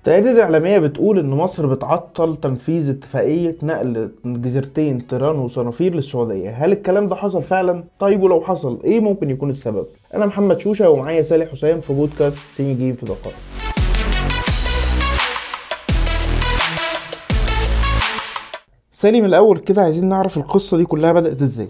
التقارير الإعلامية بتقول إن مصر بتعطل تنفيذ اتفاقية نقل جزيرتين تيران وصنافير للسعودية، هل الكلام ده حصل فعلا؟ طيب ولو حصل إيه ممكن يكون السبب؟ أنا محمد شوشة ومعايا سالي حسام في بودكاست سين جيم في دقائق. سالي من الأول كده عايزين نعرف القصة دي كلها بدأت إزاي؟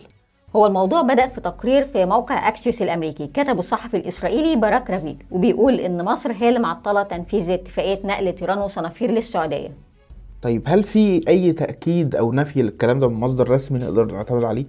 هو الموضوع بدأ في تقرير في موقع أكسيوس الأمريكي كتبه الصحفي الإسرائيلي باراك رافيد وبيقول إن مصر هي اللي معطلة تنفيذ اتفاقية نقل تيران وصنافير للسعودية طيب هل في أي تأكيد أو نفي للكلام ده من مصدر رسمي نقدر نعتمد عليه؟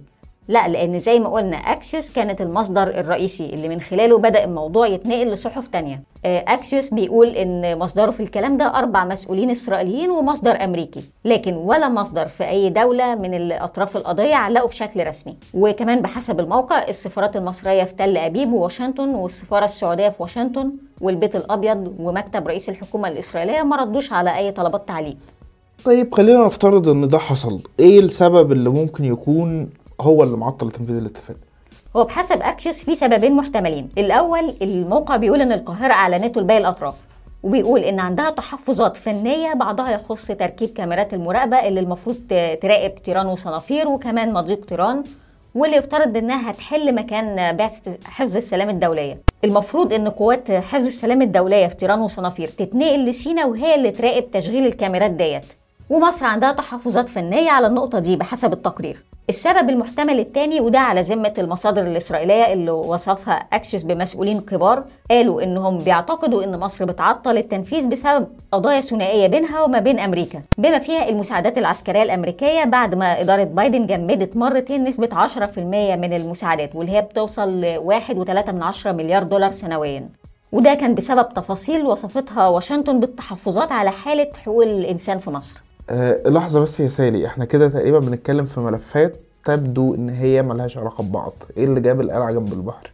لا لأن زي ما قلنا أكسيوس كانت المصدر الرئيسي اللي من خلاله بدأ الموضوع يتنقل لصحف تانية. آه، أكسيوس بيقول إن مصدره في الكلام ده أربع مسؤولين إسرائيليين ومصدر أمريكي لكن ولا مصدر في أي دولة من اطراف القضية علقوا بشكل رسمي. وكمان بحسب الموقع السفارات المصرية في تل أبيب وواشنطن والسفارة السعودية في واشنطن والبيت الأبيض ومكتب رئيس الحكومة الإسرائيلية ما ردوش على أي طلبات تعليق. طيب خلينا نفترض إن ده حصل. إيه السبب اللي ممكن يكون هو اللي معطل تنفيذ الاتفاق. هو بحسب اكسيوس في سببين محتملين. الأول الموقع بيقول إن القاهرة أعلنته لباقي الأطراف وبيقول إن عندها تحفظات فنية بعضها يخص تركيب كاميرات المراقبة اللي المفروض تراقب طيران وصنافير وكمان مضيق طيران واللي يفترض إنها هتحل مكان بعثة حفظ السلام الدولية. المفروض إن قوات حفظ السلام الدولية في طيران وصنافير تتنقل لسينا وهي اللي تراقب تشغيل الكاميرات ديت. ومصر عندها تحفظات فنية على النقطة دي بحسب التقرير. السبب المحتمل الثاني وده على ذمة المصادر الإسرائيلية اللي وصفها أكسس بمسؤولين كبار قالوا إنهم بيعتقدوا إن مصر بتعطل التنفيذ بسبب قضايا ثنائية بينها وما بين أمريكا بما فيها المساعدات العسكرية الأمريكية بعد ما إدارة بايدن جمدت مرتين نسبة 10% من المساعدات واللي هي بتوصل ل 1.3 مليار دولار سنويا. وده كان بسبب تفاصيل وصفتها واشنطن بالتحفظات على حالة حقوق الإنسان في مصر. آه لحظة بس يا سالي إحنا كده تقريبا بنتكلم في ملفات تبدو إن هي ملهاش علاقة ببعض. إيه اللي جاب القلعة جنب البحر؟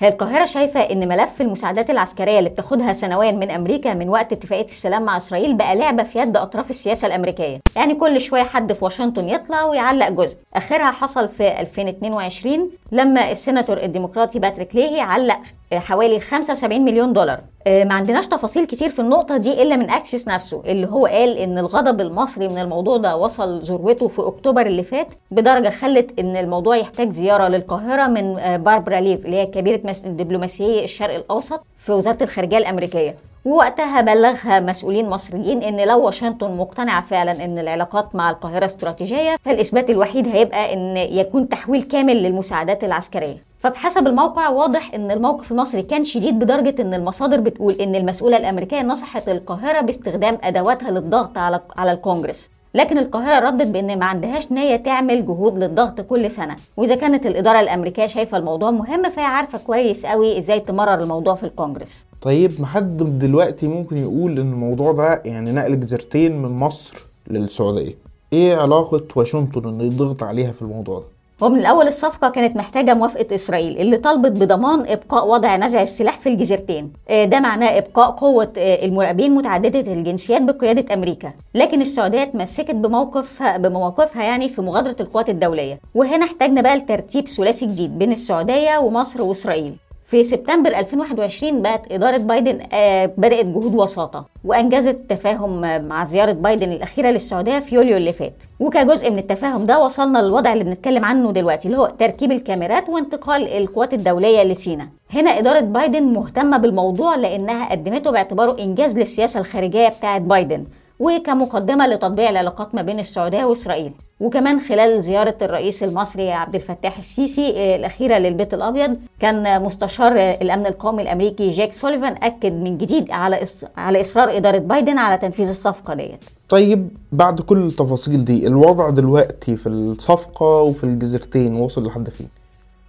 هي القاهرة شايفة إن ملف المساعدات العسكرية اللي بتاخدها سنويا من أمريكا من وقت اتفاقية السلام مع إسرائيل بقى لعبة في يد أطراف السياسة الأمريكية، يعني كل شوية حد في واشنطن يطلع ويعلق جزء، آخرها حصل في 2022 لما السيناتور الديمقراطي باتريك ليهي علق حوالي 75 مليون دولار. ما عندناش تفاصيل كتير في النقطة دي إلا من أكسيس نفسه اللي هو قال إن الغضب المصري من الموضوع ده وصل ذروته في أكتوبر اللي فات بدرجة خلت إن الموضوع يحتاج زيارة للقاهرة من آه، باربرا ليف اللي هي كبيرة دبلوماسية الشرق الأوسط في وزارة الخارجية الأمريكية. ووقتها بلغها مسؤولين مصريين إن لو واشنطن مقتنعه فعلا إن العلاقات مع القاهرة استراتيجية فالإثبات الوحيد هيبقى إن يكون تحويل كامل للمساعدات العسكرية. فبحسب الموقع واضح إن الموقف المصري كان شديد بدرجة إن المصادر بتقول إن المسؤولة الأمريكية نصحت القاهرة باستخدام أدواتها للضغط على على الكونجرس لكن القاهرة ردت بأن ما عندهاش نية تعمل جهود للضغط كل سنة. وإذا كانت الإدارة الأمريكية شايفة الموضوع مهم فهي عارفة كويس قوي إزاي تمرر الموضوع في الكونجرس طيب محد دلوقتي ممكن يقول إن الموضوع ده يعني نقل جزيرتين من مصر للسعودية. إيه علاقة واشنطن إن يضغط عليها في الموضوع ده؟ ومن الأول الصفقة كانت محتاجة موافقة إسرائيل اللي طلبت بضمان إبقاء وضع نزع السلاح في الجزيرتين. آه، ده معناه إبقاء قوة آه، المراقبين متعددة الجنسيات بقيادة أمريكا. لكن السعودية اتمسكت بموقفها بمواقفها يعني في مغادرة القوات الدولية. وهنا احتاجنا بقى لترتيب ثلاثي جديد بين السعودية ومصر وإسرائيل. في سبتمبر 2021 بقت إدارة بايدن آه، بدأت جهود وساطة وأنجزت التفاهم مع زيارة بايدن الأخيرة للسعودية في يوليو اللي فات. وكجزء من التفاهم ده وصلنا للوضع اللي بنتكلم عنه دلوقتي اللي هو تركيب الكاميرات وانتقال القوات الدولية لسينا. هنا إدارة بايدن مهتمة بالموضوع لأنها قدمته باعتباره إنجاز للسياسة الخارجية بتاعة بايدن وكمقدمة لتطبيع العلاقات ما بين السعودية وإسرائيل. وكمان خلال زيارة الرئيس المصري عبد الفتاح السيسي آه، الأخيرة للبيت الأبيض كان مستشار الأمن القومي الأمريكي جاك سوليفان أكد من جديد على على إصرار إدارة بايدن على تنفيذ الصفقة ديت طيب بعد كل التفاصيل دي الوضع دلوقتي في الصفقة وفي الجزيرتين وصل لحد فين؟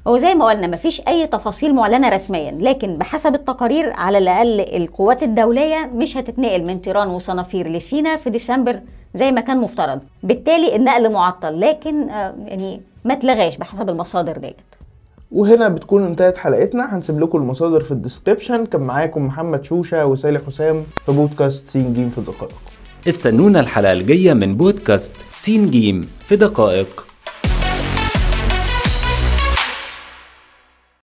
هو زي ما قلنا مفيش أي تفاصيل معلنة رسميا لكن بحسب التقارير على الأقل القوات الدولية مش هتتنقل من تيران وصنافير لسينا في ديسمبر زي ما كان مفترض. بالتالي النقل معطل لكن آه، يعني ما اتلغاش بحسب المصادر ديت. وهنا بتكون انتهت حلقتنا. هنسيب لكم المصادر في ال description. كان معاكم محمد شوشة وسالي حسام في بودكاست سين جيم في دقائق. استنونا الحلقة الجاية من بودكاست سين جيم في دقائق.